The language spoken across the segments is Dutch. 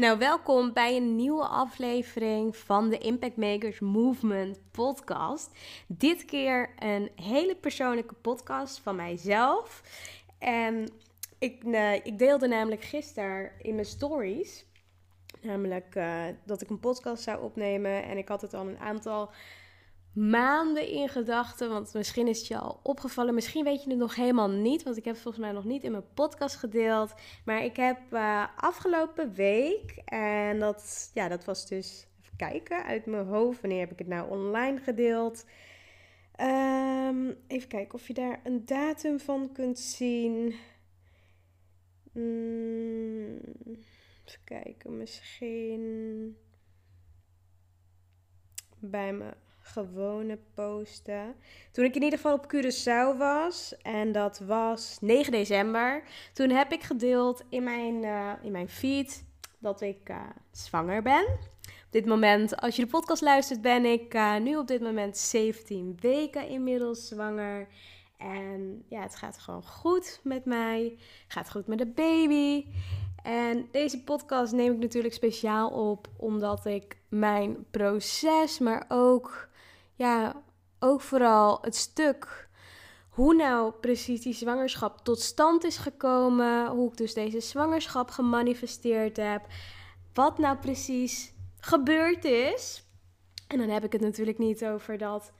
Nou, welkom bij een nieuwe aflevering van de Impact Makers Movement podcast. Dit keer een hele persoonlijke podcast van mijzelf. En ik, uh, ik deelde namelijk gisteren in mijn stories, namelijk uh, dat ik een podcast zou opnemen. En ik had het al een aantal maanden in gedachten. Want misschien is het je al opgevallen. Misschien weet je het nog helemaal niet. Want ik heb het volgens mij nog niet in mijn podcast gedeeld. Maar ik heb uh, afgelopen week. En dat, ja, dat was dus. Even kijken uit mijn hoofd. Wanneer heb ik het nou online gedeeld? Um, even kijken of je daar een datum van kunt zien. Mm, even kijken, misschien bij me gewone posten. Toen ik in ieder geval op Curaçao was. En dat was 9 december. Toen heb ik gedeeld in mijn, uh, in mijn feed dat ik uh, zwanger ben. Op dit moment, als je de podcast luistert, ben ik uh, nu op dit moment 17 weken inmiddels zwanger. En ja, het gaat gewoon goed met mij. Het gaat goed met de baby. En deze podcast neem ik natuurlijk speciaal op omdat ik mijn proces, maar ook ja, ook vooral het stuk hoe nou precies die zwangerschap tot stand is gekomen, hoe ik dus deze zwangerschap gemanifesteerd heb, wat nou precies gebeurd is. En dan heb ik het natuurlijk niet over dat,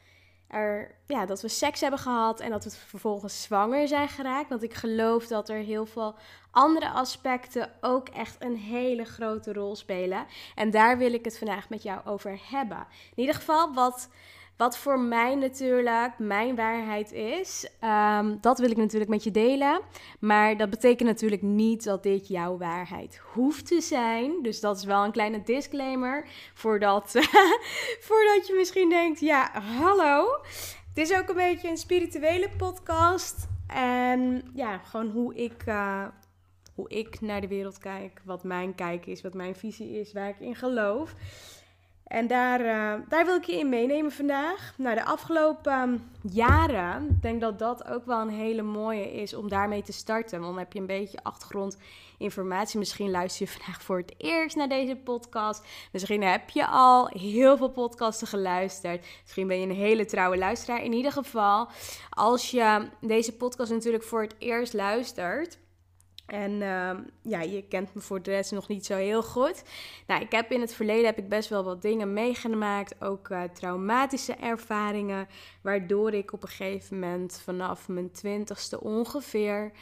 er, ja, dat we seks hebben gehad en dat we vervolgens zwanger zijn geraakt. Want ik geloof dat er heel veel andere aspecten ook echt een hele grote rol spelen. En daar wil ik het vandaag met jou over hebben. In ieder geval, wat wat voor mij natuurlijk mijn waarheid is, um, dat wil ik natuurlijk met je delen. Maar dat betekent natuurlijk niet dat dit jouw waarheid hoeft te zijn. Dus dat is wel een kleine disclaimer. Voordat, voordat je misschien denkt, ja, hallo. Het is ook een beetje een spirituele podcast. En ja, gewoon hoe ik, uh, hoe ik naar de wereld kijk. Wat mijn kijk is, wat mijn visie is, waar ik in geloof. En daar, uh, daar wil ik je in meenemen vandaag. Nou, de afgelopen ehm, jaren, ik denk dat dat ook wel een hele mooie is om daarmee te starten. Want dan heb je een beetje achtergrondinformatie. Misschien luister je vandaag voor het eerst naar deze podcast. Misschien heb je al heel veel podcasten geluisterd. Misschien ben je een hele trouwe luisteraar. In ieder geval, als je deze podcast natuurlijk voor het eerst luistert en uh, ja, je kent me voor de rest nog niet zo heel goed. Nou, ik heb in het verleden heb ik best wel wat dingen meegemaakt, ook uh, traumatische ervaringen, waardoor ik op een gegeven moment vanaf mijn twintigste ongeveer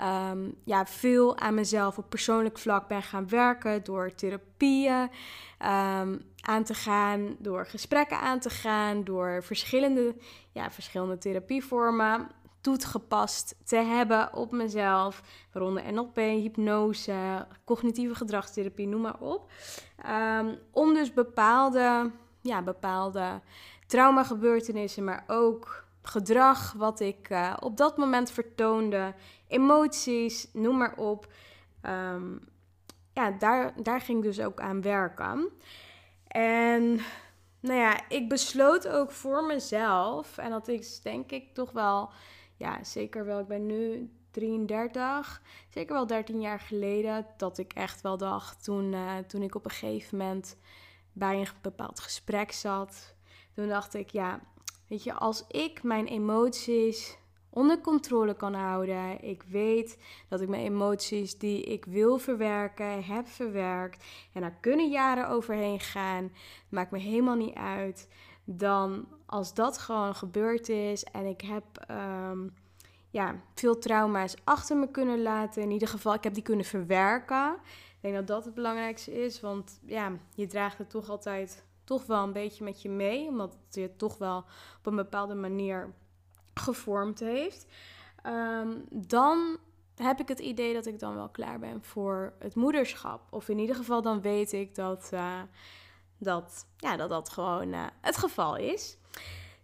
um, ja, veel aan mezelf op persoonlijk vlak ben gaan werken door therapieën um, aan te gaan, door gesprekken aan te gaan, door verschillende, ja, verschillende therapievormen toegepast te hebben op mezelf. Waaronder NLP, hypnose, cognitieve gedragstherapie, noem maar op. Um, om dus bepaalde, ja, bepaalde traumagebeurtenissen, maar ook gedrag wat ik uh, op dat moment vertoonde, emoties, noem maar op. Um, ja, daar, daar ging ik dus ook aan werken. En nou ja, ik besloot ook voor mezelf. En dat is denk ik toch wel, ja, zeker wel. Ik ben nu 33, zeker wel 13 jaar geleden, dat ik echt wel dacht toen, uh, toen ik op een gegeven moment bij een bepaald gesprek zat. Toen dacht ik, ja, weet je, als ik mijn emoties onder controle kan houden. Ik weet dat ik mijn emoties die ik wil verwerken, heb verwerkt. En daar kunnen jaren overheen gaan. Maakt me helemaal niet uit. Dan als dat gewoon gebeurd is en ik heb um, ja, veel trauma's achter me kunnen laten. In ieder geval, ik heb die kunnen verwerken. Ik denk dat dat het belangrijkste is. Want ja, je draagt het toch altijd toch wel een beetje met je mee. Omdat het je toch wel op een bepaalde manier gevormd heeft. Ehm, dan heb ik het idee dat ik dan wel klaar ben voor het moederschap. Of in ieder geval dan weet ik dat uh, dat, ja, dat, dat gewoon uh, het geval is.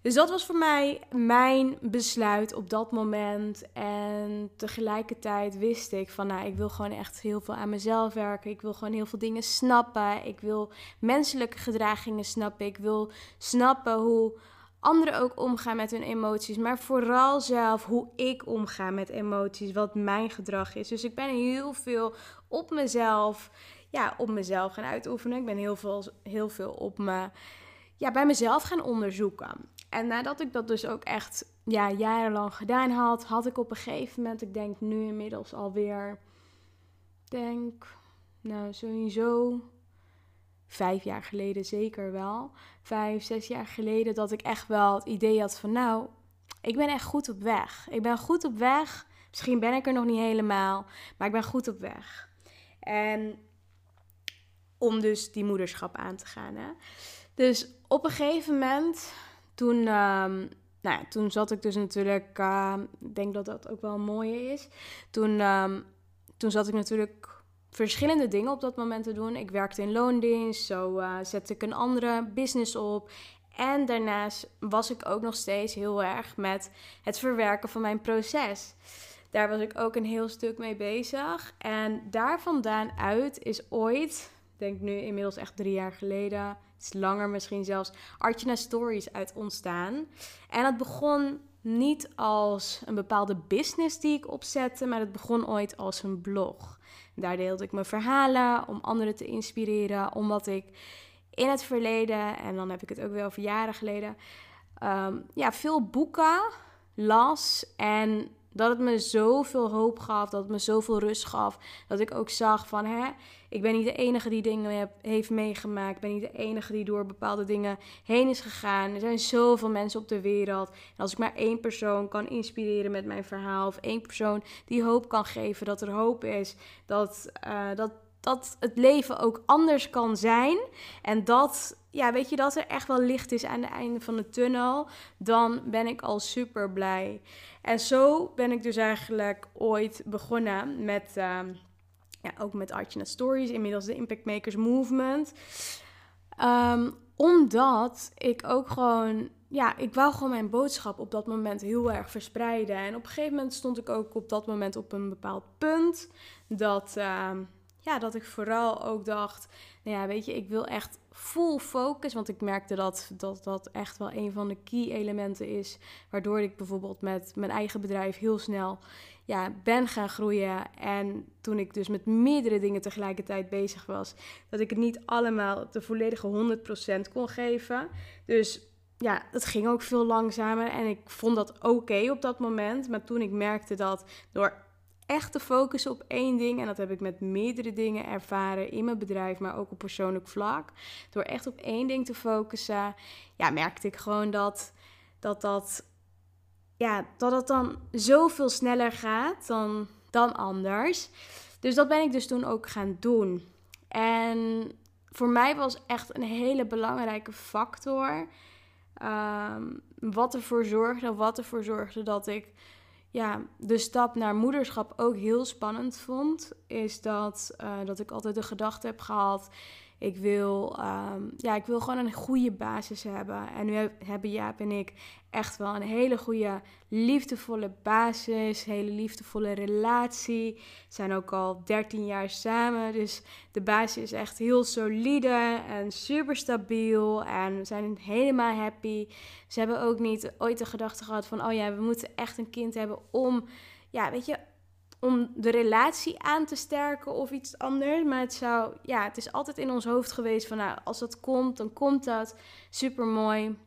Dus dat was voor mij mijn besluit op dat moment. En tegelijkertijd wist ik van, nou, ik wil gewoon echt heel veel aan mezelf werken. Ik wil gewoon heel veel dingen snappen. Ik wil menselijke gedragingen snappen. Ik wil snappen hoe anderen ook omgaan met hun emoties, maar vooral zelf hoe ik omga met emoties, wat mijn gedrag is. Dus ik ben heel veel op mezelf, ja, op mezelf gaan uitoefenen. Ik ben heel veel, heel veel op me, ja, bij mezelf gaan onderzoeken. En nadat ik dat dus ook echt ja, jarenlang gedaan had, had ik op een gegeven moment, ik denk nu inmiddels alweer, denk, nou sowieso vijf jaar geleden zeker wel. Vijf, zes jaar geleden dat ik echt wel het idee had van nou, ik ben echt goed op weg. Ik ben goed op weg. Misschien ben ik er nog niet helemaal, maar ik ben goed op weg. En om dus die moederschap aan te gaan. Hè? Dus op een gegeven moment, toen, um, nou ja, toen zat ik dus natuurlijk, uh, ik denk dat dat ook wel een mooie is. Toen, um, toen zat ik natuurlijk verschillende dingen op dat moment te doen. Ik werkte in loondienst, zo uh, zette ik een andere business op. En daarnaast was ik ook nog steeds heel erg met het verwerken van mijn proces. Daar was ik ook een heel stuk mee bezig. En daar vandaan uit is ooit, denk nu inmiddels echt drie jaar geleden, het is langer misschien zelfs, Artjana Stories uit ontstaan. En het begon niet als een bepaalde business die ik opzette, maar het begon ooit als een blog. Daar deelde ik mijn verhalen om anderen te inspireren, omdat ik in het verleden, en dan heb ik het ook wel over jaren geleden, ehm, ja, veel boeken las en dat het me zoveel hoop gaf, dat het me zoveel rust gaf. Dat ik ook zag van, hè, ik ben niet de enige die dingen heb, heeft meegemaakt. Ik ben niet de enige die door bepaalde dingen heen is gegaan. Er zijn zoveel mensen op de wereld. En als ik maar één persoon kan inspireren met mijn verhaal, of één persoon die hoop kan geven dat er hoop is, dat, uh, dat, dat het leven ook anders kan zijn. En dat, ja, weet je, dat er echt wel licht is aan het einde van de tunnel. Dan ben ik al super blij. En zo ben ik dus eigenlijk ooit begonnen met, uh, ja, ook met Artjana Stories, inmiddels de Impact Makers Movement. Um, omdat ik ook gewoon, ja, ik wou gewoon mijn boodschap op dat moment heel erg verspreiden. En op een gegeven moment stond ik ook op dat moment op een bepaald punt dat, uh, ja, dat ik vooral ook dacht, nou ja, weet je, ik wil echt full focus. Want ik merkte dat, dat dat echt wel een van de key elementen is. Waardoor ik bijvoorbeeld met mijn eigen bedrijf heel snel ja, ben gaan groeien. En toen ik dus met meerdere dingen tegelijkertijd bezig was, dat ik het niet allemaal de volledige 100% kon geven. Dus ja, het ging ook veel langzamer en ik vond dat oké op dat moment. Maar toen ik merkte dat door echt te focussen op één ding. En dat heb ik met meerdere dingen ervaren in mijn bedrijf, maar ook op persoonlijk vlak. Door echt op één ding te focussen, ja, merkte ik gewoon dat dat, dat, ja, dat het dan zoveel sneller gaat dan, dan anders. Dus dat ben ik dus toen ook gaan doen. En voor mij was echt een hele belangrijke factor. Um, wat ervoor zorgde, wat ervoor zorgde dat ik ja, de stap naar moederschap ook heel spannend vond, is dat, uh, dat ik altijd de gedachte heb gehad: Ik wil, ehm, ja, ik wil gewoon een goede basis hebben. En nu hebben Jaap en ik echt wel een hele goede, liefdevolle basis. Hele liefdevolle relatie. Zijn ook al 13 jaar samen. Dus de basis is echt heel solide en super stabiel. En we zijn helemaal happy. Ze hebben ook niet ooit de gedachte gehad van: oh ja, we moeten echt een kind hebben om, ja, weet je, om de relatie aan te sterken of iets anders. Maar het zou, ja, het is altijd in ons hoofd geweest van, nou, als dat komt, dan komt dat. Super mooi.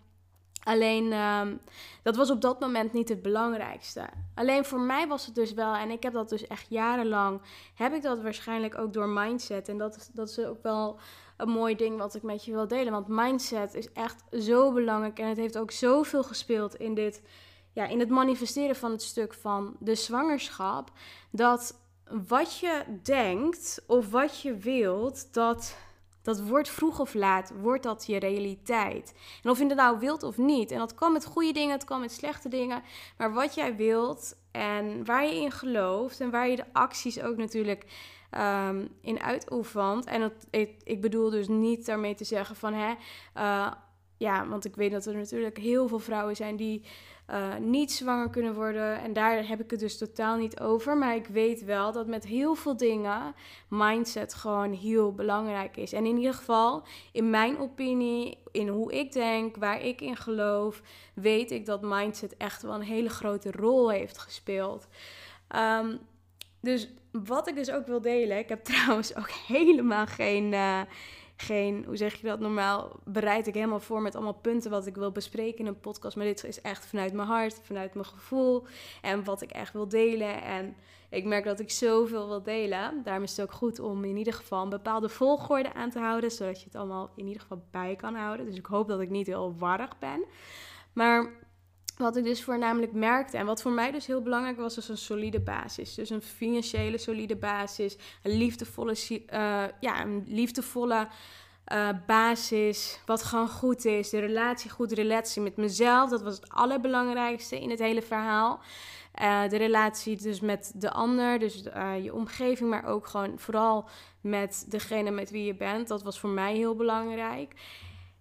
Alleen, um, dat was op dat moment niet het belangrijkste. Alleen voor mij was het dus wel, en ik heb dat dus echt jarenlang, heb ik dat waarschijnlijk ook door mindset. En dat dat is ook wel een mooi ding wat ik met je wil delen. Want mindset is echt zo belangrijk en het heeft ook zoveel gespeeld in dit ja, in het manifesteren van het stuk van de zwangerschap, dat wat je denkt of wat je wilt, dat, dat wordt vroeg of laat, wordt dat je realiteit. En of je het nou wilt of niet, en dat kan met goede dingen, het kan met slechte dingen, maar wat jij wilt en waar je in gelooft en waar je de acties ook natuurlijk um, in uitoefent. En dat, ik, bedoel dus niet daarmee te zeggen van hè. Uh, ja, want ik weet dat er natuurlijk heel veel vrouwen zijn die uh, niet zwanger kunnen worden. En daar heb ik het dus totaal niet over. Maar ik weet wel dat met heel veel dingen mindset gewoon heel belangrijk is. En in ieder geval, in mijn opinie, in hoe ik denk, waar ik in geloof, weet ik dat mindset echt wel een hele grote rol heeft gespeeld. Um, dus wat ik dus ook wil delen, ik heb trouwens ook helemaal geen. Uh, geen, hoe zeg je dat normaal, bereid ik helemaal voor met allemaal punten wat ik wil bespreken in een podcast. Maar dit is echt vanuit mijn hart, vanuit mijn gevoel en wat ik echt wil delen. En ik merk dat ik zoveel wil delen. Daarom is het ook goed om in ieder geval een bepaalde volgorde aan te houden, zodat je het allemaal in ieder geval bij kan houden. Dus ik hoop dat ik niet heel warrig ben. Maar wat ik dus voornamelijk merkte en wat voor mij dus heel belangrijk was, was een solide basis. Dus een financiële solide basis, een liefdevolle, uh, ja, een liefdevolle uh, basis, wat gewoon goed is. De relatie, goede relatie met mezelf, dat was het allerbelangrijkste in het hele verhaal. Uh, de relatie dus met de ander, dus je omgeving, maar ook gewoon vooral met degene met wie je bent. Dat was voor mij heel belangrijk.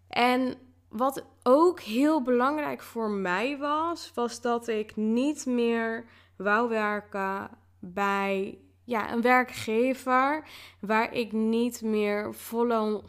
En wat ook heel belangrijk voor mij was, was dat ik niet meer wou werken bij ja, een werkgever waar ik niet meer volle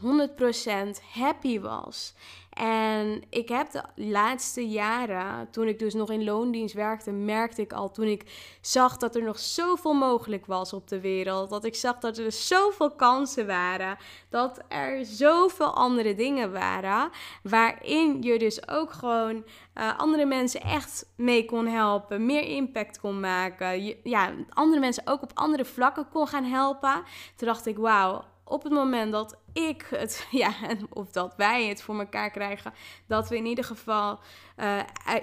100% happy was. En ik heb de laatste jaren, toen ik dus nog in loondienst werkte, merkte ik al toen ik zag dat er nog zoveel mogelijk was op de wereld. Dat ik zag dat er zoveel kansen waren. Dat er zoveel andere dingen waren. Waarin je dus ook gewoon uh, andere mensen echt mee kon helpen. Meer impact kon maken. ja, andere mensen ook op andere vlakken kon gaan helpen. Toen dacht ik, wauw op het moment dat ik het, ja, of dat wij het voor elkaar krijgen, dat we in ieder geval uh,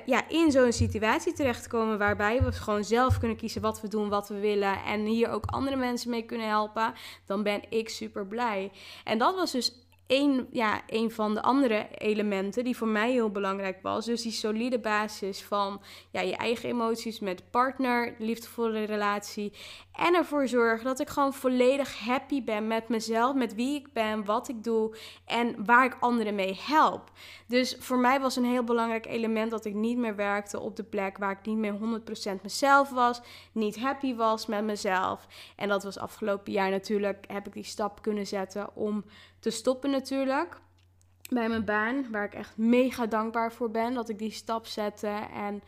ja, in zo'n situatie terechtkomen waarbij we gewoon zelf kunnen kiezen wat we doen, wat we willen en hier ook andere mensen mee kunnen helpen, dan ben ik super blij. En dat was dus een, ja, een van de andere elementen die voor mij heel belangrijk was. Dus die solide basis van ja, je eigen emoties met partner, liefdevolle relatie. En ervoor zorgen dat ik gewoon volledig happy ben met mezelf, met wie ik ben, wat ik doe en waar ik anderen mee help. Dus voor mij was een heel belangrijk element dat ik niet meer werkte op de plek waar ik niet meer 100% mezelf was, niet happy was met mezelf. En dat was afgelopen jaar natuurlijk, heb ik die stap kunnen zetten om te stoppen natuurlijk. Bij mijn baan, waar ik echt mega dankbaar voor ben dat ik die stap zette. En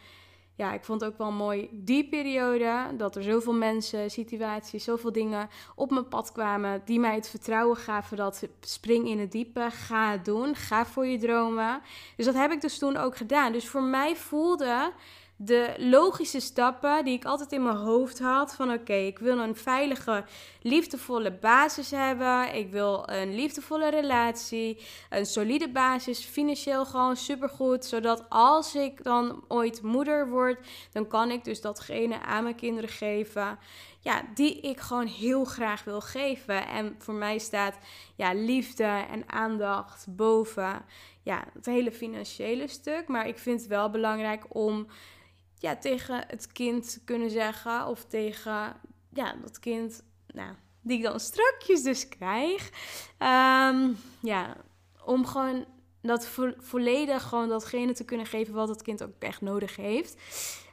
ja, ik vond het ook wel mooi die periode. Dat er zoveel mensen, situaties, zoveel dingen op mijn pad kwamen. Die mij het vertrouwen gaven dat spring in het diepe. Ga het doen. Ga voor je dromen. Dus dat heb ik dus toen ook gedaan. Dus voor mij voelde de logische stappen die ik altijd in mijn hoofd had. Van oké, ik wil een veilige, liefdevolle basis hebben. Ik wil een liefdevolle relatie. Een solide basis, financieel gewoon supergoed. Zodat als ik dan ooit moeder word, dan kan ik dus datgene aan mijn kinderen geven. Ja, die ik gewoon heel graag wil geven. En voor mij staat ja, liefde en aandacht boven ja, het hele financiële stuk. Maar ik vind het wel belangrijk om ja, tegen het kind kunnen zeggen of tegen ja, dat kind, nou, die ik dan strakjes dus krijg. Ehm, ja, om gewoon dat vo volledig gewoon datgene te kunnen geven wat het kind ook echt nodig heeft.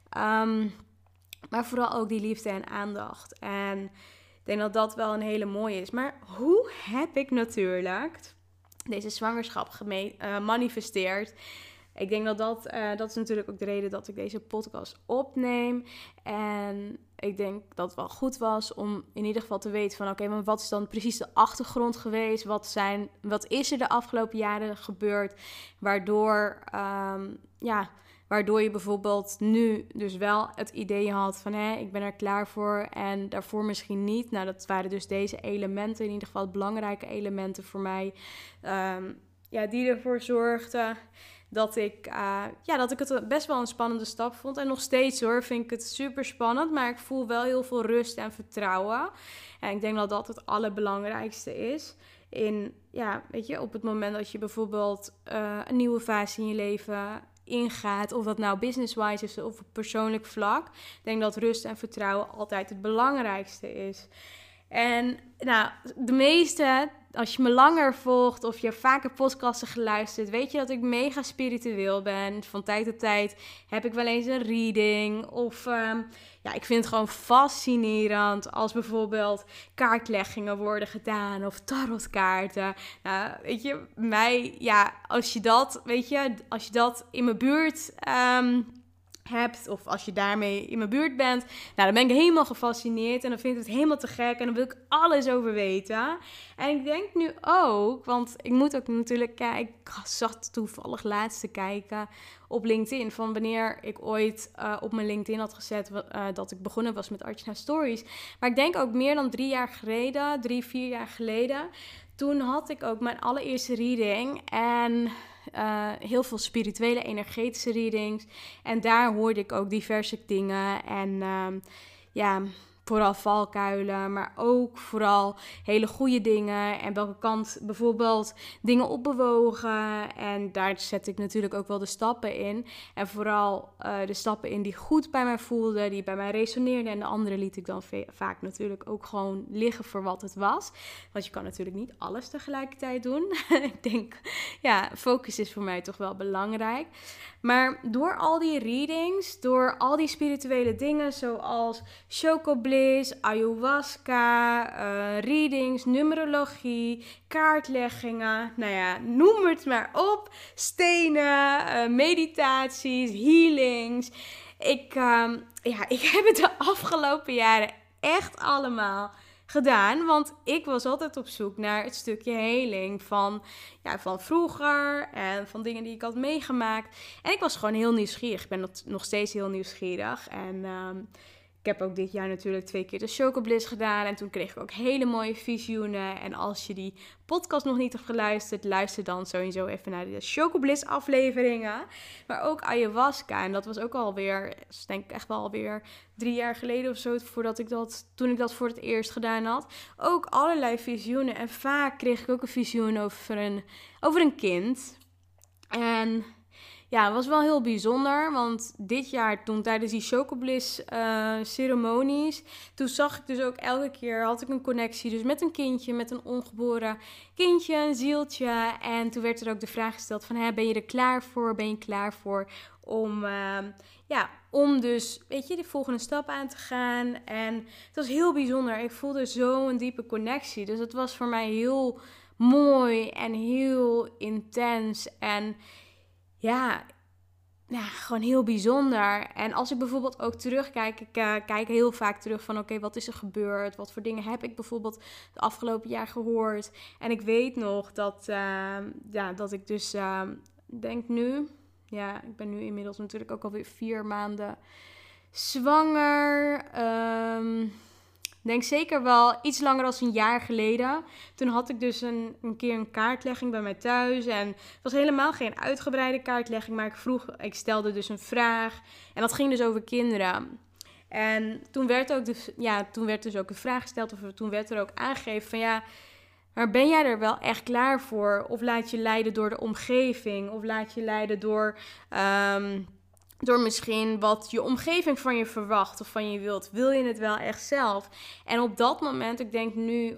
Ehm, maar vooral ook die liefde en aandacht. En ik denk dat dat wel een hele mooie is. Maar hoe heb ik natuurlijk deze zwangerschap gemanifesteerd? Uh, ik denk dat dat, uh, dat is natuurlijk ook de reden dat ik deze podcast opneem. En ik denk dat het wel goed was om in ieder geval te weten van... oké, maar wat is dan precies de achtergrond geweest? Wat, zijn, wat is er de afgelopen jaren gebeurd? Waardoor, um, ja, waardoor je bijvoorbeeld nu dus wel het idee had van... hé, ik ben er klaar voor en daarvoor misschien niet. Nou, dat waren dus deze elementen, in ieder geval belangrijke elementen voor mij... Um, ja, die ervoor zorgden dat ik, uh, ja, dat ik het best wel een spannende stap vond. En nog steeds hoor, vind ik het super spannend. Maar ik voel wel heel veel rust en vertrouwen. En ik denk dat dat het allerbelangrijkste is. In, ja, weet je, op het moment dat je bijvoorbeeld uh, een nieuwe fase in je leven ingaat, of dat nou business-wise is of op persoonlijk vlak, ik denk dat rust en vertrouwen altijd het belangrijkste is. En nou, de meeste als je me langer volgt of je vaker podcasten geluisterd, weet je dat ik mega spiritueel ben. Van tijd tot tijd heb ik wel eens een reading. Of um, ja, ik vind het gewoon fascinerend als bijvoorbeeld kaartleggingen worden gedaan of tarotkaarten. Nou, weet je, mij, ja, als je dat, weet je, als je dat in mijn buurt. Um, hebt of als je daarmee in mijn buurt bent, nou, dan ben ik helemaal gefascineerd en dan vind ik het helemaal te gek en dan wil ik alles over weten. En ik denk nu ook, want ik moet ook natuurlijk kijken, ik zat toevallig laatst te kijken op LinkedIn van wanneer ik ooit uh, op mijn LinkedIn had gezet uh, dat ik begonnen was met Archina Stories. Maar ik denk ook meer dan drie jaar geleden, drie, vier jaar geleden, toen had ik ook mijn allereerste reading en uh, heel veel spirituele, energetische readings. En daar hoorde ik ook diverse dingen. En uh, ja, vooral valkuilen, maar ook vooral hele goede dingen. En welke kant bijvoorbeeld dingen opbewogen. En daar zet ik natuurlijk ook wel de stappen in. En vooral uh, de stappen in die goed bij mij voelden, die bij mij resoneerden. En de andere liet ik dan vaak natuurlijk ook gewoon liggen voor wat het was. Want je kan natuurlijk niet alles tegelijkertijd doen. ik denk, ja, focus is voor mij toch wel belangrijk. Maar door al die readings, door al die spirituele dingen zoals ayahuasca, uh, readings, numerologie, kaartleggingen, nou ja, noem het maar op. Stenen, uh, meditaties, healings. Ik, uh, ja, ik heb het de afgelopen jaren echt allemaal gedaan. Want ik was altijd op zoek naar het stukje heling van, ja, van vroeger en van dingen die ik had meegemaakt. En ik was gewoon heel nieuwsgierig. Ik ben nog steeds heel nieuwsgierig. En um, ik heb ook dit jaar natuurlijk twee keer de Chocobliss gedaan. En toen kreeg ik ook hele mooie visioenen. En als je die podcast nog niet hebt geluisterd, luister dan sowieso even naar de Chocobliss afleveringen. Maar ook ayahuasca. En dat was ook alweer, denk ik echt wel alweer drie jaar geleden of zo, voordat ik dat, toen ik dat voor het eerst gedaan had. Ook allerlei visioenen. En vaak kreeg ik ook een visioen over een, over een kind. En ja, het was wel heel bijzonder. Want dit jaar, toen tijdens die Chocobliss uh, ceremonies, toen zag ik dus ook elke keer, had ik een connectie dus met een kindje, met een ongeboren kindje, een zieltje. En toen werd er ook de vraag gesteld van, hè, ben je er klaar voor? Ben je klaar voor om, uh, ja, om dus, weet je, die volgende stap aan te gaan. En het was heel bijzonder. Ik voelde zo'n diepe connectie. Dus het was voor mij heel mooi en heel intens. En ja, ja, gewoon heel bijzonder. En als ik bijvoorbeeld ook terugkijk, ik uh, kijk heel vaak terug van oké, wat is er gebeurd? Wat voor dingen heb ik bijvoorbeeld het afgelopen jaar gehoord? En ik weet nog dat, uh, ja, dat ik dus uh, denk nu, ja, ik ben nu inmiddels natuurlijk ook alweer vier maanden zwanger. Um, denk zeker wel iets langer dan een jaar geleden. Toen had ik dus een, een keer een kaartlegging bij mij thuis. En het was helemaal geen uitgebreide kaartlegging, maar ik vroeg, ik stelde dus een vraag. En dat ging dus over kinderen. En toen werd, ook de, ja, toen werd dus ook een vraag gesteld, of toen werd er ook aangegeven van ja, maar ben jij er wel echt klaar voor? Of laat je leiden door de omgeving? Of laat je leiden door. Um, door misschien wat je omgeving van je verwacht of van je wilt. Wil je het wel echt zelf? En op dat moment, ik denk nu,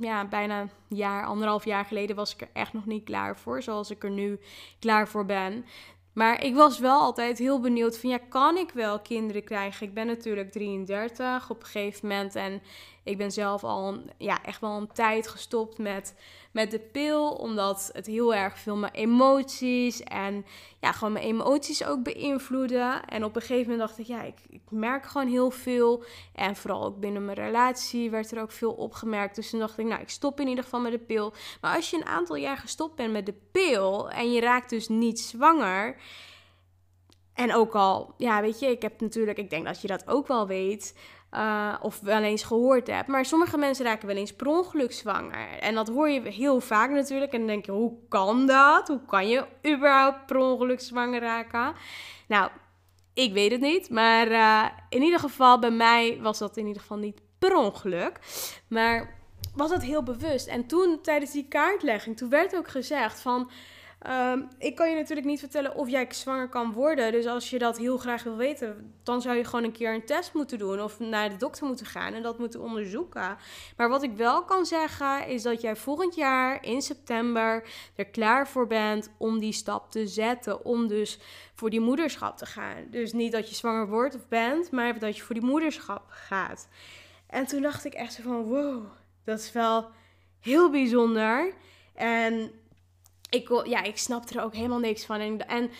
ja, bijna een jaar, anderhalf jaar geleden, was ik er echt nog niet klaar voor. Zoals ik er nu klaar voor ben. Maar ik was wel altijd heel benieuwd van ja, kan ik wel kinderen krijgen? Ik ben natuurlijk 33 op een gegeven moment en ik ben zelf al ja, echt wel een tijd gestopt met, met de pil, omdat het heel erg veel mijn emoties en ja, gewoon mijn emoties ook beïnvloeden. En op een gegeven moment dacht ik, ja, ik, ik merk gewoon heel veel. En vooral ook binnen mijn relatie werd er ook veel opgemerkt. Dus toen dacht ik, nou, ik stop in ieder geval met de pil. Maar als je een aantal jaar gestopt bent met de pil en je raakt dus niet zwanger. En ook al, ja, weet je, ik heb natuurlijk, ik denk dat je dat ook wel weet. Uh, of wel eens gehoord hebt. Maar sommige mensen raken wel eens per ongeluk zwanger. En dat hoor je heel vaak natuurlijk. En dan denk je, hoe kan dat? Hoe kan je überhaupt per ongeluk zwanger raken? Nou, ik weet het niet. Maar uh, in ieder geval, bij mij was dat in ieder geval niet per ongeluk. Maar was dat heel bewust. En toen, tijdens die kaartlegging, toen werd ook gezegd van... Ehm, ik kan je natuurlijk niet vertellen of jij zwanger kan worden. Dus als je dat heel graag wil weten, dan zou je gewoon een keer een test moeten doen of naar de dokter moeten gaan en dat moeten onderzoeken. Maar wat ik wel kan zeggen is dat jij volgend jaar in september er klaar voor bent om die stap te zetten. Om dus voor die moederschap te gaan. Dus niet dat je zwanger wordt of bent, maar dat je voor die moederschap gaat. En toen dacht ik echt zo van wow, dat is wel heel bijzonder. En ik, ja, ik snap er ook helemaal niks van. En, en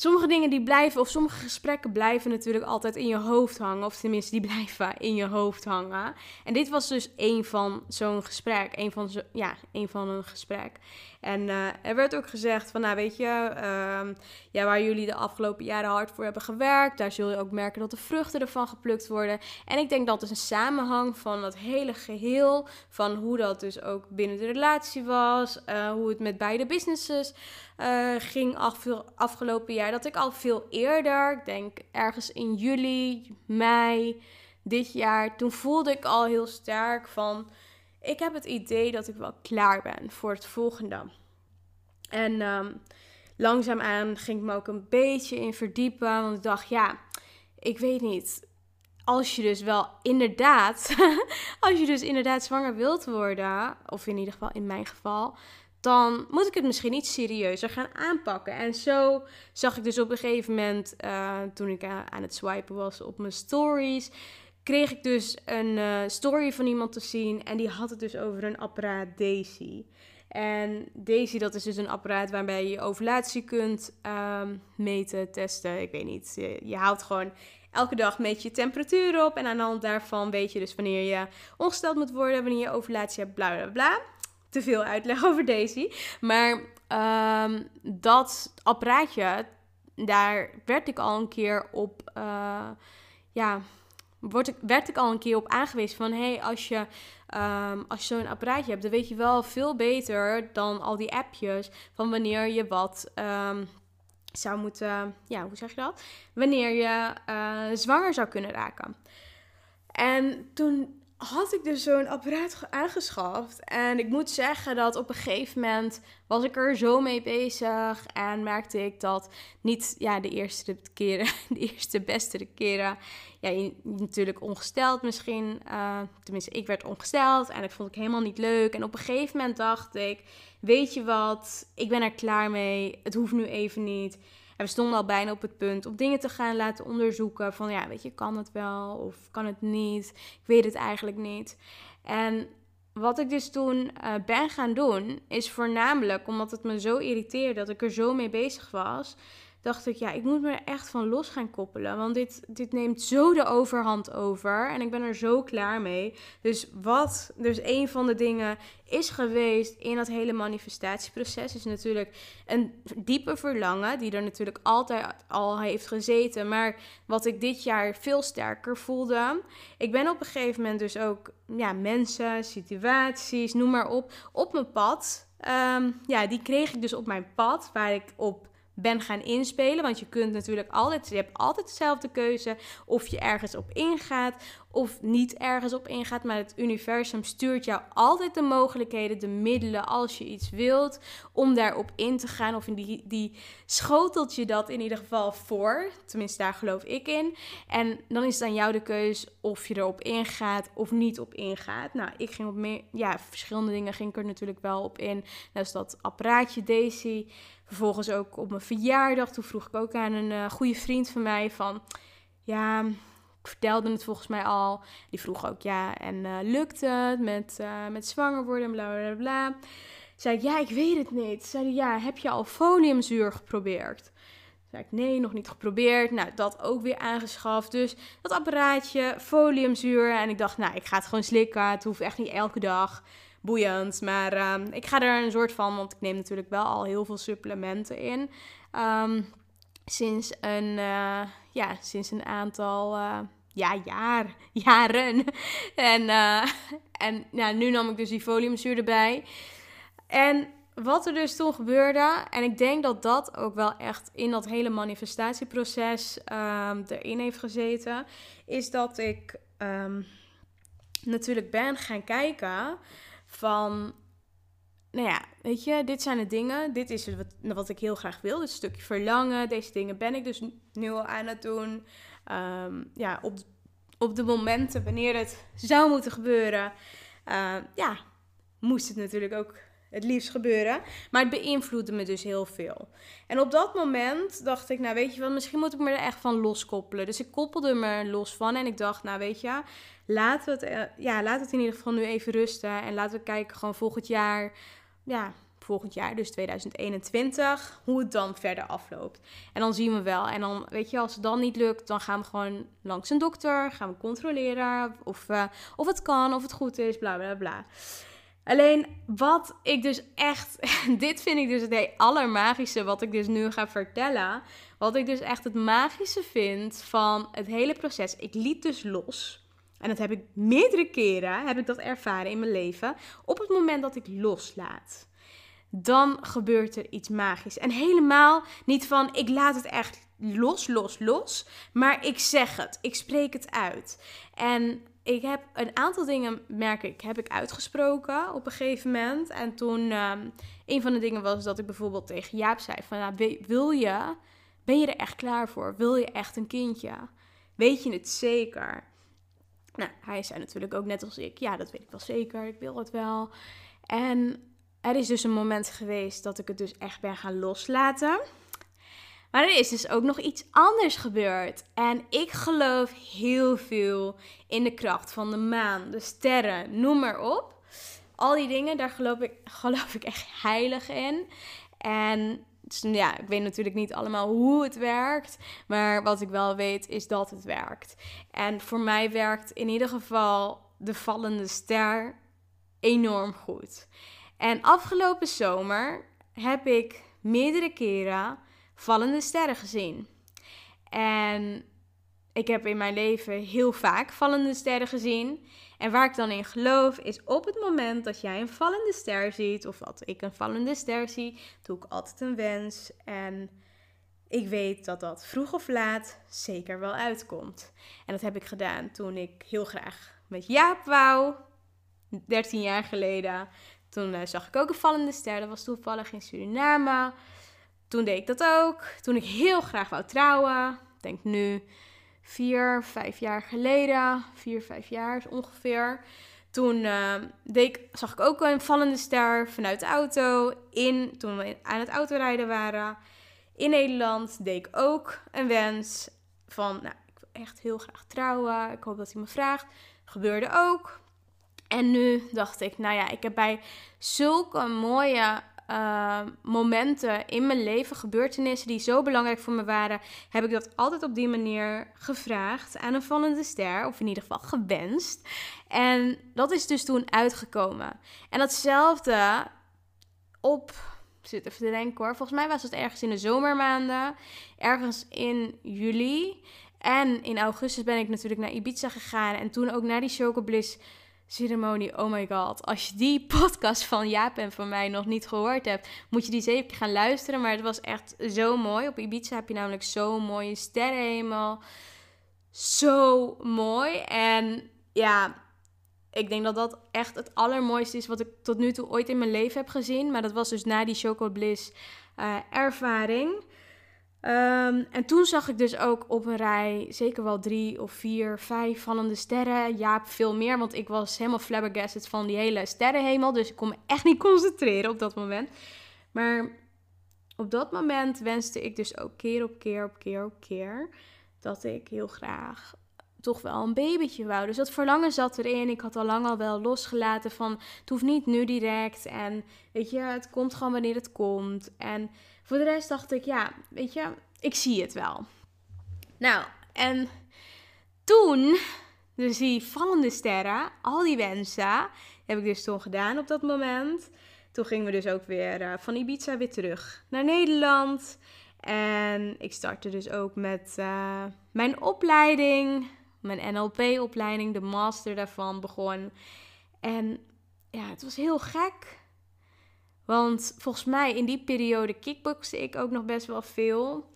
sommige dingen die blijven, of sommige gesprekken blijven natuurlijk altijd in je hoofd hangen. Of tenminste, die blijven in je hoofd hangen. En dit was dus een van zo'n gesprek. Een van, zo, ja, een van een gesprek. En uh, er werd ook gezegd van, nou weet je, uh, ja, waar jullie de afgelopen jaren hard voor hebben gewerkt, daar zul je ook merken dat de vruchten ervan geplukt worden. En ik denk dat is een samenhang van dat hele geheel, van hoe dat dus ook binnen de relatie was, uh, hoe het met beide businesses uh, ging af, afgelopen jaar. Dat ik al veel eerder, ik denk ergens in juli, mei dit jaar, toen voelde ik al heel sterk van ik heb het idee dat ik wel klaar ben voor het volgende. En um, langzaamaan ging ik me ook een beetje in verdiepen. Want ik dacht, ja, ik weet niet. Als je dus wel inderdaad, als je dus inderdaad zwanger wilt worden, of in ieder geval in mijn geval, dan moet ik het misschien iets serieuzer gaan aanpakken. En zo zag ik dus op een gegeven moment, uh, toen ik aan het swipen was op mijn stories, kreeg ik dus een uh, story van iemand te zien. En die had het dus over een apparaat Daisy. En Daisy, dat is dus een apparaat waarbij je ovulatie kunt um, meten, testen. Ik weet niet. Je, je houdt gewoon elke dag meet je temperatuur op. En aan de hand daarvan weet je dus wanneer je ongesteld moet worden, wanneer je ovulatie hebt, bla bla bla. Te veel uitleg over Daisy. Maar um, dat apparaatje, daar werd ik al een keer op. Uh, ja, word ik, werd ik al een keer op aangewezen van... hé, hey, als je, um, als je zo'n apparaatje hebt... dan weet je wel veel beter dan al die appjes... van wanneer je wat um, zou moeten... ja, hoe zeg je dat? Wanneer je uh, zwanger zou kunnen raken. En toen had ik dus zo'n apparaat aangeschaft. En ik moet zeggen dat op een gegeven moment was ik er zo mee bezig. En merkte ik dat niet ja, de eerste keren, de eerste beste keren. Ja, natuurlijk ongesteld misschien. Uh, tenminste, ik werd ongesteld en dat vond ik helemaal niet leuk. En op een gegeven moment dacht ik: Weet je wat, ik ben er klaar mee. Het hoeft nu even niet. En we stonden al bijna op het punt om dingen te gaan laten onderzoeken. Van ja, weet je, kan het wel of kan het niet? Ik weet het eigenlijk niet. En wat ik dus toen uh, ben gaan doen, is voornamelijk omdat het me zo irriteerde dat ik er zo mee bezig was dacht ik, ja, ik moet me er echt van los gaan koppelen. Want dit, dit neemt zo de overhand over. En ik ben er zo klaar mee. Dus wat dus een van de dingen is geweest in dat hele manifestatieproces, is natuurlijk een diepe verlangen, die er natuurlijk altijd al heeft gezeten. Maar wat ik dit jaar veel sterker voelde. Ik ben op een gegeven moment dus ook ja, mensen, situaties, noem maar op, op mijn pad. Um, ja, die kreeg ik dus op mijn pad, waar ik op ben gaan inspelen. Want je kunt natuurlijk altijd, je hebt altijd dezelfde keuze of je ergens op ingaat of niet ergens op ingaat. Maar het universum stuurt jou altijd de mogelijkheden, de middelen als je iets wilt om daarop in te gaan. Of in die, die schotelt je dat in ieder geval voor. Tenminste, daar geloof ik in. En dan is het aan jou de keus of je erop ingaat of niet op ingaat. Nou, ik ging op meer, ja, verschillende dingen ging ik er natuurlijk wel op in. Dat is dat apparaatje Daisy. Vervolgens ook op mijn verjaardag. Toen vroeg ik ook aan een uh, goede vriend van mij van... Ja, ik vertelde het volgens mij al. Die vroeg ook, ja, en uh, lukt het met, uh, met zwanger worden, bla bla bla. Zei ik, ja, ik weet het niet. Zei hij, ja, heb je al foliumzuur geprobeerd? Zei ik, nee, nog niet geprobeerd. Nou, dat ook weer aangeschaft. Dus dat apparaatje, foliumzuur. En ik dacht, nou, ik ga het gewoon slikken. Het hoeft echt niet elke dag boeiend. Maar uh, ik ga er een soort van, want ik neem natuurlijk wel al heel veel supplementen in. Um, sinds, een, uh, ja, sinds een aantal uh, ja, jaar, jaren. en uh, en ja, nu nam ik dus die foliumzuur erbij. En wat er dus toen gebeurde, en ik denk dat dat ook wel echt in dat hele manifestatieproces um, erin heeft gezeten, is dat ik natuurlijk ben gaan kijken van, nou ja, weet je, dit zijn de dingen, dit is wat, wat ik heel graag wil, dit stukje verlangen, deze dingen ben ik dus nu al aan het doen. Um, ja, op, op de momenten wanneer het zou moeten gebeuren, uh, ja, moest het natuurlijk ook het liefst gebeuren. Maar het beïnvloedde me dus heel veel. En op dat moment dacht ik, nou weet je wel, misschien moet ik me er echt van loskoppelen. Dus ik koppelde me los van en ik dacht, nou weet je, laten we het, uh, ja, laten we het in ieder geval nu even rusten. En laten we kijken gewoon volgend jaar, ja, volgend jaar, dus 2021, hoe het dan verder afloopt. En dan zien we wel. En dan, weet je, als het dan niet lukt, dan gaan we gewoon langs een dokter, gaan we controleren of, uh, of het kan, of het goed is, bla bla bla. Alleen wat ik dus echt, dit vind ik dus het allermagische wat ik dus nu ga vertellen. Wat ik dus echt het magische vind van het hele proces. Ik liet dus los. En dat heb ik meerdere keren, heb ik dat ervaren in mijn leven. Op het moment dat ik loslaat, dan gebeurt er iets magisch. En helemaal niet van ik laat het echt los, los, los. Maar ik zeg het, ik spreek het uit. En ik heb een aantal dingen, merk ik, heb ik uitgesproken op een gegeven moment. En toen, um, een van de dingen was dat ik bijvoorbeeld tegen Jaap zei van, nou, wil je, ben je er echt klaar voor? Wil je echt een kindje? Weet je het zeker? Nou, hij zei natuurlijk ook net als ik, ja, dat weet ik wel zeker, ik wil het wel. En er is dus een moment geweest dat ik het dus echt ben gaan loslaten. Maar er is dus ook nog iets anders gebeurd. En ik geloof heel veel in de kracht van de maan, de sterren, noem maar op. Al die dingen, daar geloof ik, geloof ik echt heilig in. En dus, ja, ik weet natuurlijk niet allemaal hoe het werkt. Maar wat ik wel weet is dat het werkt. En voor mij werkt in ieder geval de vallende ster enorm goed. En afgelopen zomer heb ik meerdere keren vallende sterren gezien. En ik heb in mijn leven heel vaak vallende sterren gezien. En waar ik dan in geloof is op het moment dat jij een vallende ster ziet, of dat ik een vallende ster zie, doe ik altijd een wens. En ik weet dat dat vroeg of laat zeker wel uitkomt. En dat heb ik gedaan toen ik heel graag met Jaap wou, 13 jaar geleden. Toen uh, zag ik ook een vallende ster, dat was toevallig in Suriname. Toen deed ik dat ook. Toen ik heel graag wou trouwen, denk nu vier, vijf jaar geleden, vier, vijf jaar ongeveer. Toen uh, deed ik, zag ik ook een vallende ster vanuit de auto. In, toen we aan het autorijden waren in Nederland, deed ik ook een wens van, nou, ik wil echt heel graag trouwen. Ik hoop dat hij me vraagt. Gebeurde ook. En nu dacht ik, nou ja, ik heb bij zulke mooie uh, momenten in mijn leven, gebeurtenissen die zo belangrijk voor me waren, heb ik dat altijd op die manier gevraagd aan een vallende ster, of in ieder geval gewenst. En dat is dus toen uitgekomen. En datzelfde op, zit even te denken hoor, volgens mij was het ergens in de zomermaanden, ergens in juli. En in augustus ben ik natuurlijk naar Ibiza gegaan en toen ook naar die Chocobliss ceremonie. Oh my god. Als je die podcast van Jaap en van mij nog niet gehoord hebt, moet je die zeker gaan luisteren. Maar het was echt zo mooi. Op Ibiza heb je namelijk zo'n mooie sterrenhemel. Zo mooi. En ja, ik denk dat dat echt het allermooiste is wat ik tot nu toe ooit in mijn leven heb gezien. Maar dat was dus na die Choco Bliss uh, ervaring. Um, en toen zag ik dus ook op een rij zeker wel drie of vier, vijf vallende sterren. Ja, veel meer, want ik was helemaal flabbergasted van die hele sterrenhemel. Dus ik kon me echt niet concentreren op dat moment. Maar op dat moment wenste ik dus ook keer op keer op keer op keer dat ik heel graag toch wel een babytje wou. Dus dat verlangen zat erin. Ik had al lang al wel losgelaten van het hoeft niet nu direct. En weet je, het komt gewoon wanneer het komt. En voor de rest dacht ik, ja, weet je, ik zie het wel. Nou, en toen, dus die vallende sterren, al die wensen, heb ik dus toen gedaan op dat moment. Toen gingen we dus ook weer uh, van Ibiza weer terug naar Nederland. En ik startte dus ook met uh, mijn opleiding, mijn NLP-opleiding, de master daarvan begon. En ja, het was heel gek. Want volgens mij in die periode kickboxte ik ook nog best wel veel.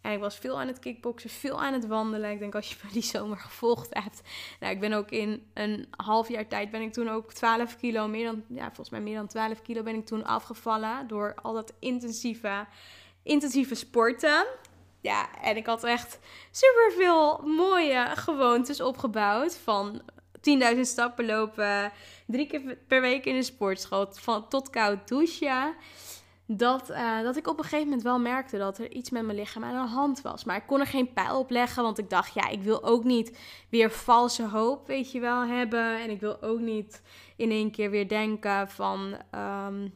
En ik was veel aan het kickboksen, veel aan het wandelen. Ik denk als je me die zomer gevolgd hebt. Nou, ik ben ook in een half jaar tijd ben ik toen ook 12 kilo, meer dan, ja, volgens mij meer dan 12 kilo ben ik toen afgevallen. Door al dat intensieve, intensieve sporten. Ja, en ik had echt super veel mooie gewoontes opgebouwd. Van 10.000 stappen lopen, drie keer per week in de sportschool, van, tot koud douchen. Dat, uh, dat ik op een gegeven moment wel merkte dat er iets met mijn lichaam aan de hand was. Maar ik kon er geen pijl op leggen, want ik dacht, ja, ik wil ook niet weer valse hoop, weet je wel, hebben. En ik wil ook niet in één keer weer denken van, um,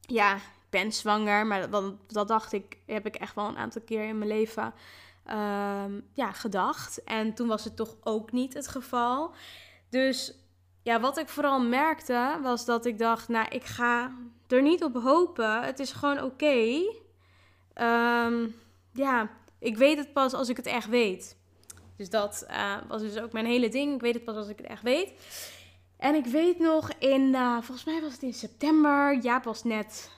ja, ben zwanger. Maar dat, dat dacht ik, heb ik echt wel een aantal keer in mijn leven um, ja, gedacht. En toen was het toch ook niet het geval. Dus ja, wat ik vooral merkte was dat ik dacht, nou, ik ga er niet op hopen. Het is gewoon oké. Ehm, ja, ik weet het pas als ik het echt weet. Dus dat uh, was dus ook mijn hele ding. Ik weet het pas als ik het echt weet. En ik weet nog in, uh, volgens mij was het in september. Jaap was net,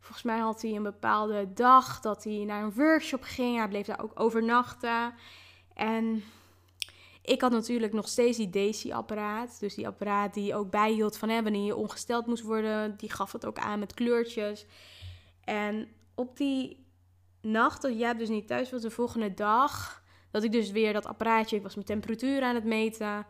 volgens mij had hij een bepaalde dag dat hij naar een workshop ging. Hij bleef daar ook overnachten. En ik had natuurlijk nog steeds die Daisy-apparaat. Dus die apparaat die ook bijhield van hè, wanneer je ongesteld moest worden. Die gaf het ook aan met kleurtjes. En op die nacht dat jij dus niet thuis was, de volgende dag... dat ik dus weer dat apparaatje... Was mijn temperatuur aan het meten.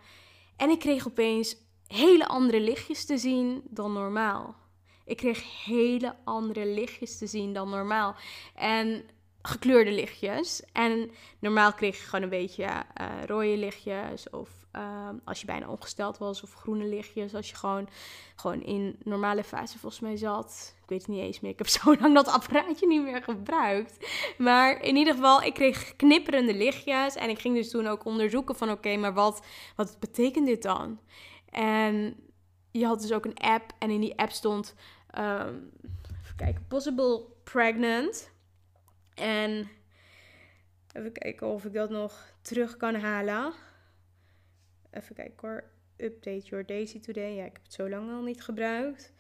En ik kreeg opeens hele andere lichtjes te zien dan normaal. Ik kreeg hele andere lichtjes te zien dan normaal. En gekleurde lichtjes. En normaal kreeg je gewoon een beetje uh, rode lichtjes. Of ehm, als je bijna ongesteld was. Of groene lichtjes. Als je gewoon, gewoon in normale fase volgens mij zat. Ik weet het niet eens meer. Ik heb zo lang dat apparaatje niet meer gebruikt. Maar in ieder geval, ik kreeg knipperende lichtjes. En ik ging dus toen ook onderzoeken van oké, maar wat, wat betekent dit dan? En je had dus ook een app. En in die app stond... Um, even kijken. Possible pregnant. En even kijken of ik dat nog terug kan halen. Even kijken hoor. Update your Daisy today. Ja, ik heb het zo lang al niet gebruikt.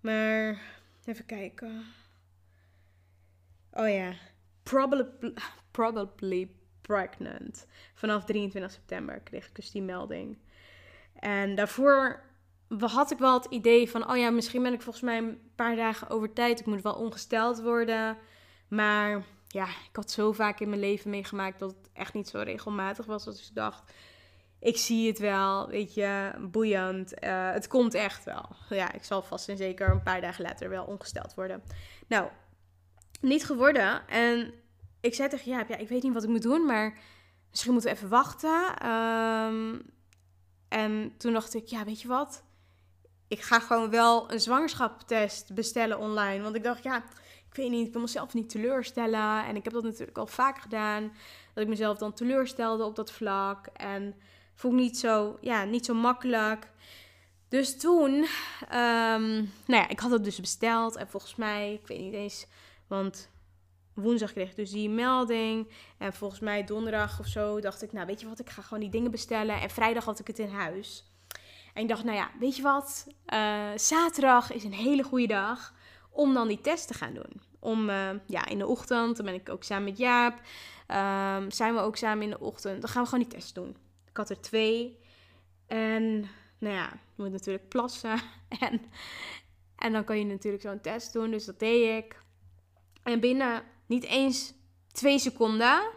Maar even kijken. Oh ja. Probably, probably pregnant. Vanaf 23 september kreeg ik dus die melding. En daarvoor had ik wel het idee van, oh ja, misschien ben ik volgens mij een paar dagen over tijd. Ik moet wel ongesteld worden. Maar ja, ik had zo vaak in mijn leven meegemaakt dat het echt niet zo regelmatig was. Dat ik dacht, ik zie het wel, weet je, boeiend. Uh, het komt echt wel. Ja, ik zal vast en zeker een paar dagen later wel ongesteld worden. Nou, niet geworden. En ik zei tegen ja, ik weet niet wat ik moet doen, maar misschien moeten we even wachten. Um, en toen dacht ik, ja, weet je wat? Ik ga gewoon wel een zwangerschapstest bestellen online. Want ik dacht, ja, ik weet niet, ik wil mezelf niet teleurstellen. En ik heb dat natuurlijk al vaak gedaan. Dat ik mezelf dan teleurstelde op dat vlak. En voel niet zo, ja, niet zo makkelijk. Dus toen, um, nou ja, ik had het dus besteld. En volgens mij, ik weet niet eens, want woensdag kreeg ik dus die melding. En volgens mij donderdag of zo dacht ik, nou weet je wat, ik ga gewoon die dingen bestellen. En vrijdag had ik het in huis. En ik dacht, nou ja, weet je wat? Eh, zaterdag is een hele goede dag om dan die test te gaan doen. Om eh, ja, in de ochtend, dan ben ik ook samen met Jaap. Ehm, zijn we ook samen in de ochtend. Dan gaan we gewoon die test doen. Ik had er twee. En nou ja, je moet natuurlijk plassen. En, en dan kan je natuurlijk zo'n test doen. Dus dat deed ik. En binnen niet eens twee seconden,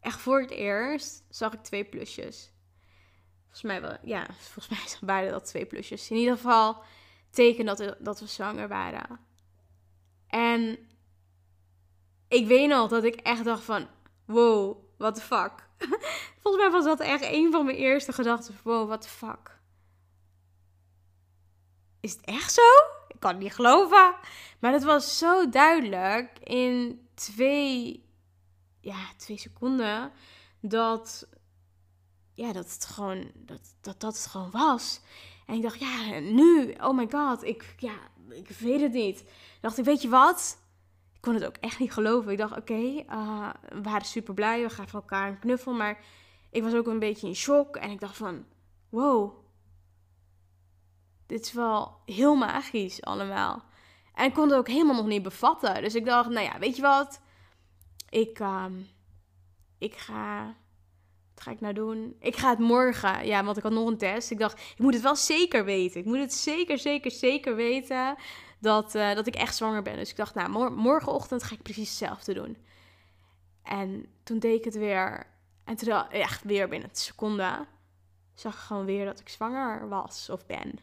echt voor het eerst, zag ik twee plusjes. Volgens mij wel, ja, volgens mij waren dat twee plusjes. In ieder geval teken dat dat we zwanger waren. En ik weet nog dat ik echt dacht van, wow, what the fuck. Volgens mij was dat echt een van mijn eerste gedachten. Wow, what the fuck. Is het echt zo? Ik kan het niet geloven. Maar het was zo duidelijk in twee, ja, twee seconden dat, ja, dat het gewoon, dat, dat, dat het gewoon was. En ik dacht, ja, nu, oh my god, ik, ja, ik weet het niet. dacht ik, weet je wat? Ik kon het ook echt niet geloven. Ik dacht, oké, uh, we waren super blij, we gaven elkaar een knuffel, maar ik was ook een beetje in shock. En ik dacht van, wow, dit is wel heel magisch allemaal. En ik kon het ook helemaal nog niet bevatten. Dus ik dacht, nou ja, weet je wat? Ik, uh, ik ga. Wat ga ik nou doen? Ik ga het morgen. Ja, want ik had nog een test. Ik dacht, ik moet het wel zeker weten. Ik moet het zeker, zeker, zeker weten dat, uh, dat ik echt zwanger ben. Dus ik dacht, nou, mor morgenochtend ga ik precies hetzelfde doen. En toen deed ik het weer. En toen, echt weer binnen een seconde, zag ik gewoon weer dat ik zwanger was of ben.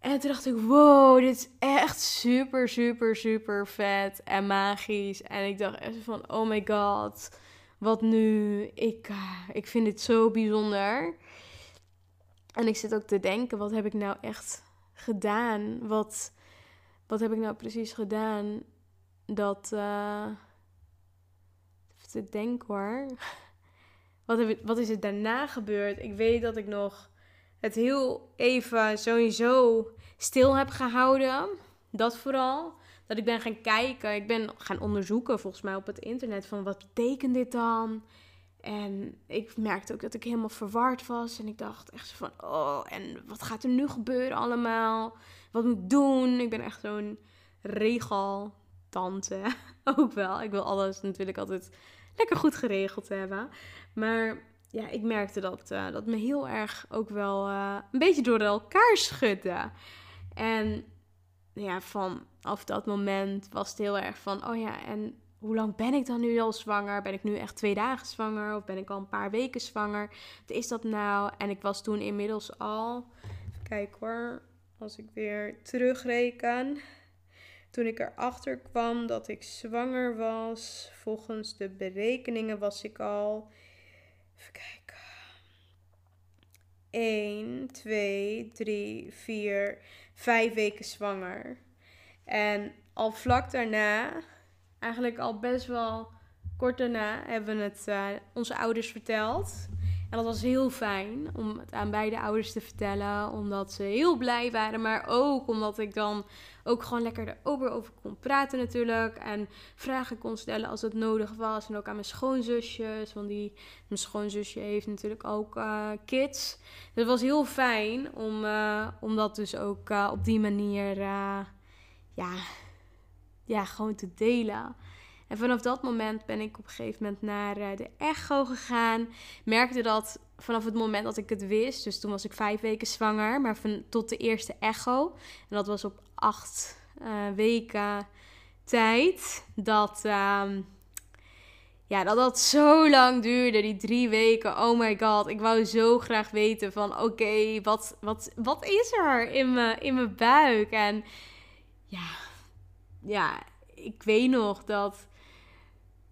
En toen dacht ik, wow, dit is echt super, super, super vet en magisch. En ik dacht echt van, oh my god, wat nu? Ik, uh, ik vind dit zo bijzonder. En ik zit ook te denken, wat heb ik nou echt gedaan? Wat, wat heb ik nou precies gedaan? Dat, uh, even te denken hoor. Wat, heb ik, wat is er daarna gebeurd? Ik weet dat ik nog het heel even sowieso stil heb gehouden. Dat vooral. Dat ik ben gaan kijken. Ik ben gaan onderzoeken volgens mij op het internet van wat betekent dit dan? En ik merkte ook dat ik helemaal verward was. En ik dacht echt van, oh, en wat gaat er nu gebeuren allemaal? Wat moet ik doen? Ik ben echt zo'n regeltante. ook wel. Ik wil alles natuurlijk altijd lekker goed geregeld hebben. Maar ja, ik merkte dat, uh, dat me heel erg ook wel uh, een beetje door elkaar schudde. En ja, vanaf dat moment was het heel erg van, oh ja, en hoe lang ben ik dan nu al zwanger? Ben ik nu echt twee dagen zwanger? Of ben ik al een paar weken zwanger? Wat is dat nou? En ik was toen inmiddels al, kijk hoor, als ik weer terugreken. Toen ik erachter kwam dat ik zwanger was, volgens de berekeningen was ik al Even kijken. 1, 2, 3, 4, 5 weken zwanger. En al vlak daarna, eigenlijk al best wel kort daarna, hebben we het uh, onze ouders verteld. Dat was heel fijn om het aan beide ouders te vertellen, omdat ze heel blij waren, maar ook omdat ik dan ook gewoon lekker erover over kon praten natuurlijk. En vragen kon stellen als het nodig was. En ook aan mijn schoonzusjes, want die, mijn schoonzusje heeft natuurlijk ook uh, kids. Dus het was heel fijn om, uh, om dat dus ook uh, op die manier, ja, ja, gewoon te delen. En vanaf dat moment ben ik op een gegeven moment naar uh, de echo gegaan. Merkte dat vanaf het moment dat ik het wist, dus toen was ik vijf weken zwanger, maar van, tot de eerste echo. En dat was op acht uh, weken tijd. Dat, uh, ja, dat dat zo lang duurde, die drie weken. Oh my god, ik wou zo graag weten van oké, wat, wat, wat is er in mijn, in mijn buik? En ja, ja, ik weet nog dat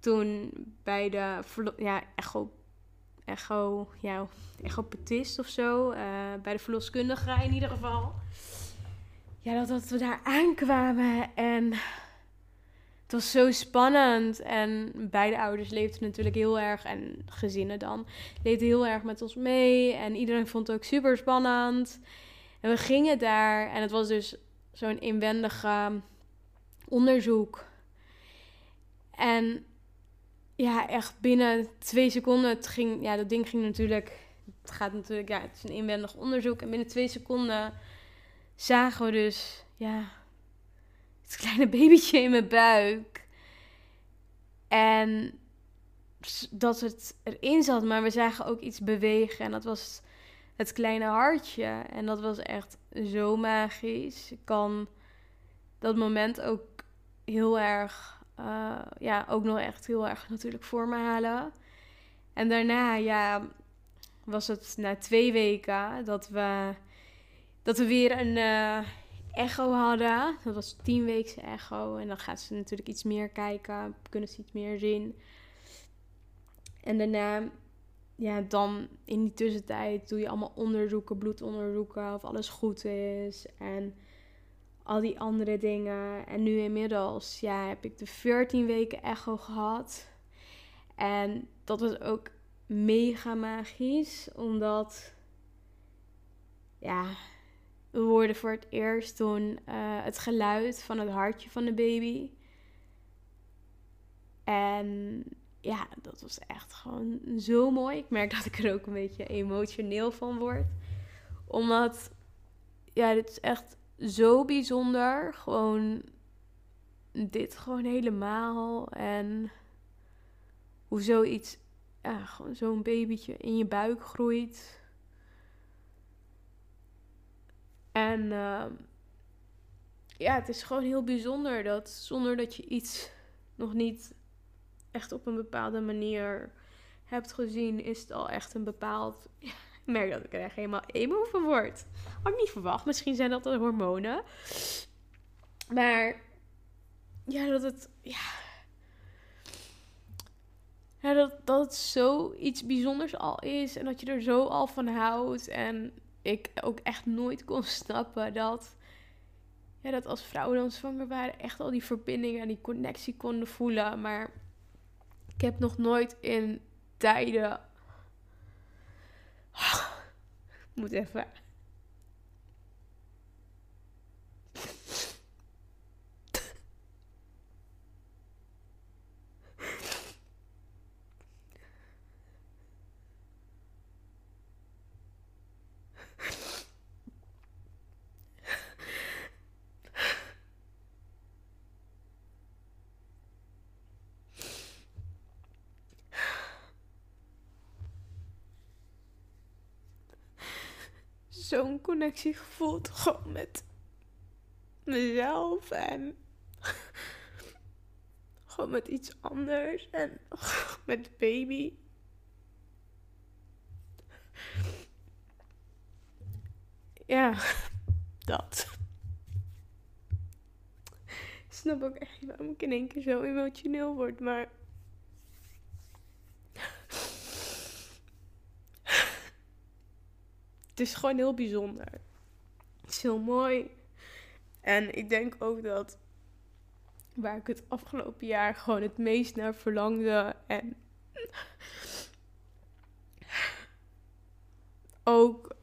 toen bij de ja, echo, echo, ja, echopetist of zo, uh, bij de verloskundige in ieder geval. Ja, dat, dat we daar aankwamen en het was zo spannend. En beide ouders leefden natuurlijk heel erg, en gezinnen dan, leefden heel erg met ons mee. En iedereen vond het ook super spannend. En we gingen daar en het was dus zo'n inwendige onderzoek. En ja, echt binnen twee seconden, het ging, ja, dat ding ging natuurlijk het gaat natuurlijk, ja, het is een inwendig onderzoek. En binnen twee seconden zagen we dus, ja, het kleine babytje in mijn buik. En dat het erin zat, maar we zagen ook iets bewegen. En dat was het kleine hartje. En dat was echt zo magisch. Ik kan dat moment ook heel erg, uh, ja, ook nog echt heel erg natuurlijk voor me halen. En daarna, ja, was het na twee weken dat we, dat we weer een uh, echo hadden. Dat was tien weken echo. En dan gaat ze natuurlijk iets meer kijken, kunnen ze iets meer zien. En daarna, ja, dan in die tussentijd doe je allemaal onderzoeken, bloedonderzoeken, of alles goed is. En al die andere dingen. En nu inmiddels, ja, heb ik de 14 weken echo gehad. En dat was ook mega magisch, omdat, ja, we hoorden voor het eerst toen uh, het geluid van het hartje van de baby. En ja, dat was echt gewoon zo mooi. Ik merk dat ik er ook een beetje emotioneel van word. Omdat, ja, dit is echt zo bijzonder. Gewoon dit gewoon helemaal. En hoe zoiets, ja, gewoon zo'n babytje in je buik groeit. En uh, ja, het is gewoon heel bijzonder dat zonder dat je iets nog niet echt op een bepaalde manier hebt gezien, is het al echt een bepaald. Merk dat ik er echt helemaal emo van word. Had ik niet verwacht. Misschien zijn dat de hormonen. Maar ja, dat het. Ja, dat, dat het zoiets bijzonders al is. En dat je er zo al van houdt. En ik ook echt nooit kon snappen dat. Ja, dat als vrouwen dan zwanger waren, echt al die verbinding en die connectie konden voelen. Maar ik heb nog nooit in tijden. Moet even. zo'n connectie gevoeld. Gewoon met mezelf en gewoon met iets anders en met de baby. Ja, dat. Ik snap ook echt waarom ik in één keer zo emotioneel word, maar het is gewoon heel bijzonder. Het is heel mooi. En ik denk ook dat waar ik het afgelopen jaar gewoon het meest naar verlangde. En ook.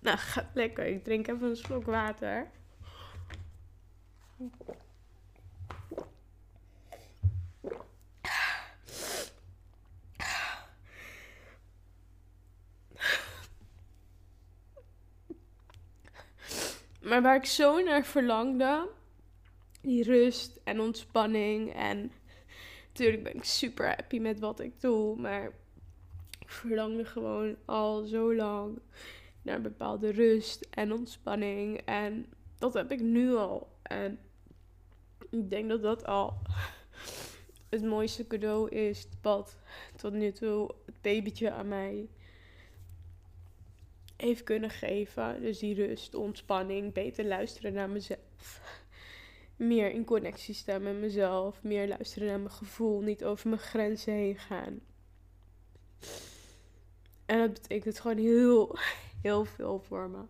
Nou, gaat lekker. Ik drink even een slok water. Maar waar ik zo naar verlangde, die rust en ontspanning. En natuurlijk ben ik super happy met wat ik doe, maar ik verlangde gewoon al zo lang naar bepaalde rust en ontspanning. En dat heb ik nu al. En ik denk dat dat al het mooiste cadeau is wat tot nu toe het babytje aan mij heeft kunnen geven. Dus die rust, ontspanning, beter luisteren naar mezelf. Meer in connectie staan met mezelf. Meer luisteren naar mijn gevoel. Niet over mijn grenzen heen gaan. En dat betekent gewoon heel, heel veel voor me.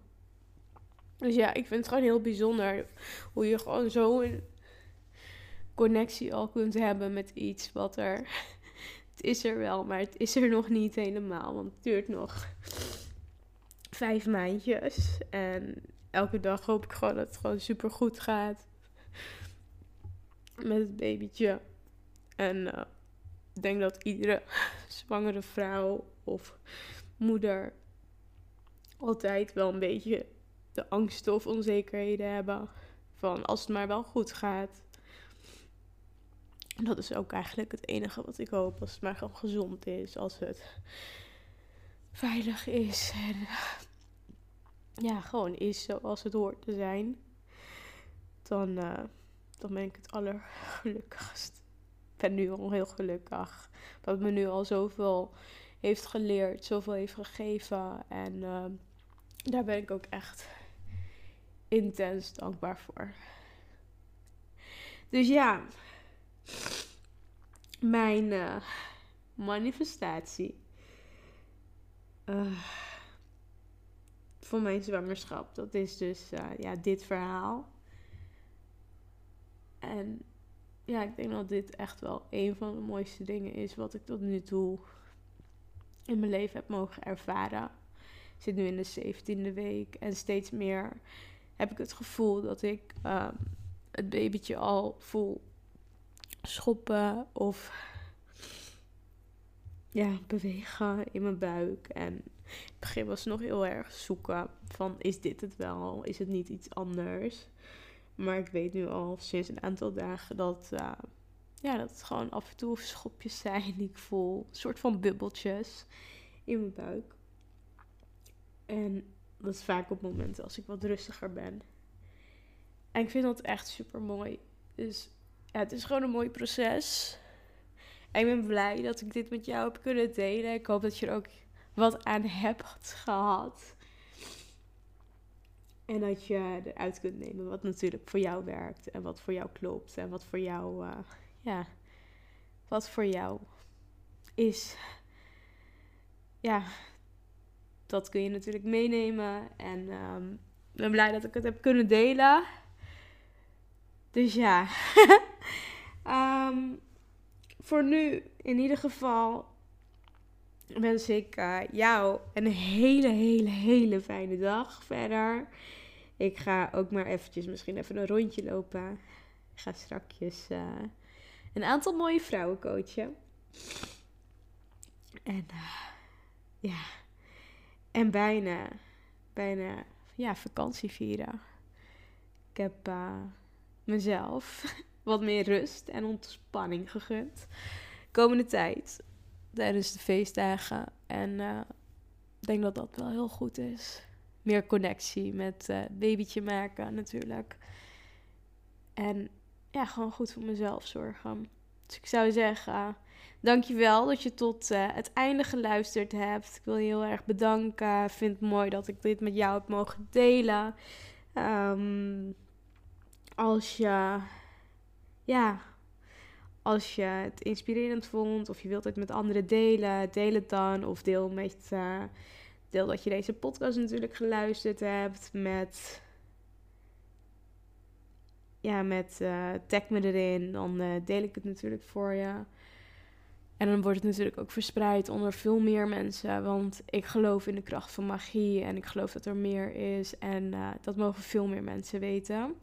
Dus ja, ik vind het gewoon heel bijzonder hoe je gewoon zo een connectie al kunt hebben met iets wat er. Het is er wel, maar het is er nog niet helemaal. Want het duurt nog vijf maandjes. En elke dag hoop ik gewoon dat het gewoon super goed gaat. Met het babytje. En uh, ik denk dat iedere zwangere vrouw of moeder altijd wel een beetje de angsten of onzekerheden hebben van als het maar wel goed gaat. En dat is ook eigenlijk het enige wat ik hoop. Als het maar gewoon gezond is. Als het veilig is. En ja, gewoon is zoals het hoort te zijn. Dan, uh, dan ben ik het allergelukkigst. Ik ben nu al heel gelukkig. Dat me nu al zoveel heeft geleerd. Zoveel heeft gegeven. En uh, daar ben ik ook echt intens dankbaar voor. Dus ja, mijn uh, manifestatie uh, voor mijn zwangerschap, dat is dus uh, ja, dit verhaal. En ja, ik denk dat dit echt wel een van de mooiste dingen is wat ik tot nu toe in mijn leven heb mogen ervaren. Ik zit nu in de 17e week en steeds meer heb ik het gevoel dat ik um, het babytje al voel schoppen of ja, bewegen in mijn buik. En het begin was nog heel erg zoeken van is dit het wel? Is het niet iets anders? Maar ik weet nu al sinds een aantal dagen dat, uh, ja, dat het gewoon af en toe schopjes zijn die ik voel. Een soort van bubbeltjes in mijn buik. En dat is vaak op momenten als ik wat rustiger ben. En ik vind dat echt super mooi. Dus ja, het is gewoon een mooi proces. Ik ben blij dat ik dit met jou heb kunnen delen. Ik hoop dat je er ook wat aan hebt gehad. En dat je eruit kunt nemen wat natuurlijk voor jou werkt. En wat voor jou klopt. En wat voor jou, uh, ja, wat voor jou is. Ja, dat kun je natuurlijk meenemen. En um, ik ben blij dat ik het heb kunnen delen. Dus ja. um, voor nu, in ieder geval, wens ik uh, jou een hele, hele, hele fijne dag verder. Ik ga ook maar eventjes misschien even een rondje lopen. Ik ga strakjes uh, een aantal mooie vrouwen coachen. En uh, ja, en bijna, bijna, ja, vakantie vieren. Ik heb mezelf wat meer rust en ontspanning gegund. Komende tijd, tijdens de feestdagen. En uh, ik denk dat dat wel heel goed is. Meer connectie met uh, babytje maken natuurlijk. En ja, gewoon goed voor mezelf zorgen. Dus ik zou zeggen, dankjewel dat je tot uh, het einde geluisterd hebt. Ik wil je heel erg bedanken. Ik vind het mooi dat ik dit met jou heb mogen delen. Um, als je, ja, als je het inspirerend vond of je wilt het met anderen delen, deel het dan. Of deel met, uh, deel dat je deze podcast natuurlijk geluisterd hebt met, ja, met uh, tag me erin. Dan uh, deel ik het natuurlijk voor je. En dan wordt het natuurlijk ook verspreid onder veel meer mensen. Want ik geloof in de kracht van magie. En ik geloof dat er meer is. En dat mogen veel meer mensen weten.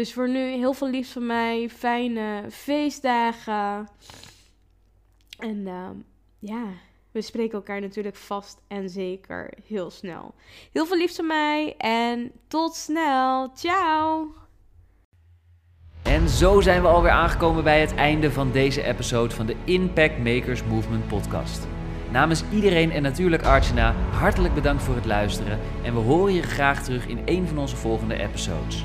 Dus voor nu heel veel liefs van mij. Fijne feestdagen. En uh, ja, we spreken elkaar natuurlijk vast en zeker heel snel. Heel veel liefs van mij. En tot snel. Ciao. En zo zijn we alweer aangekomen bij het einde van deze episode van de Impact Makers Movement podcast. Namens iedereen en natuurlijk Archana, hartelijk bedankt voor het luisteren en we horen je graag terug in een van onze volgende episodes.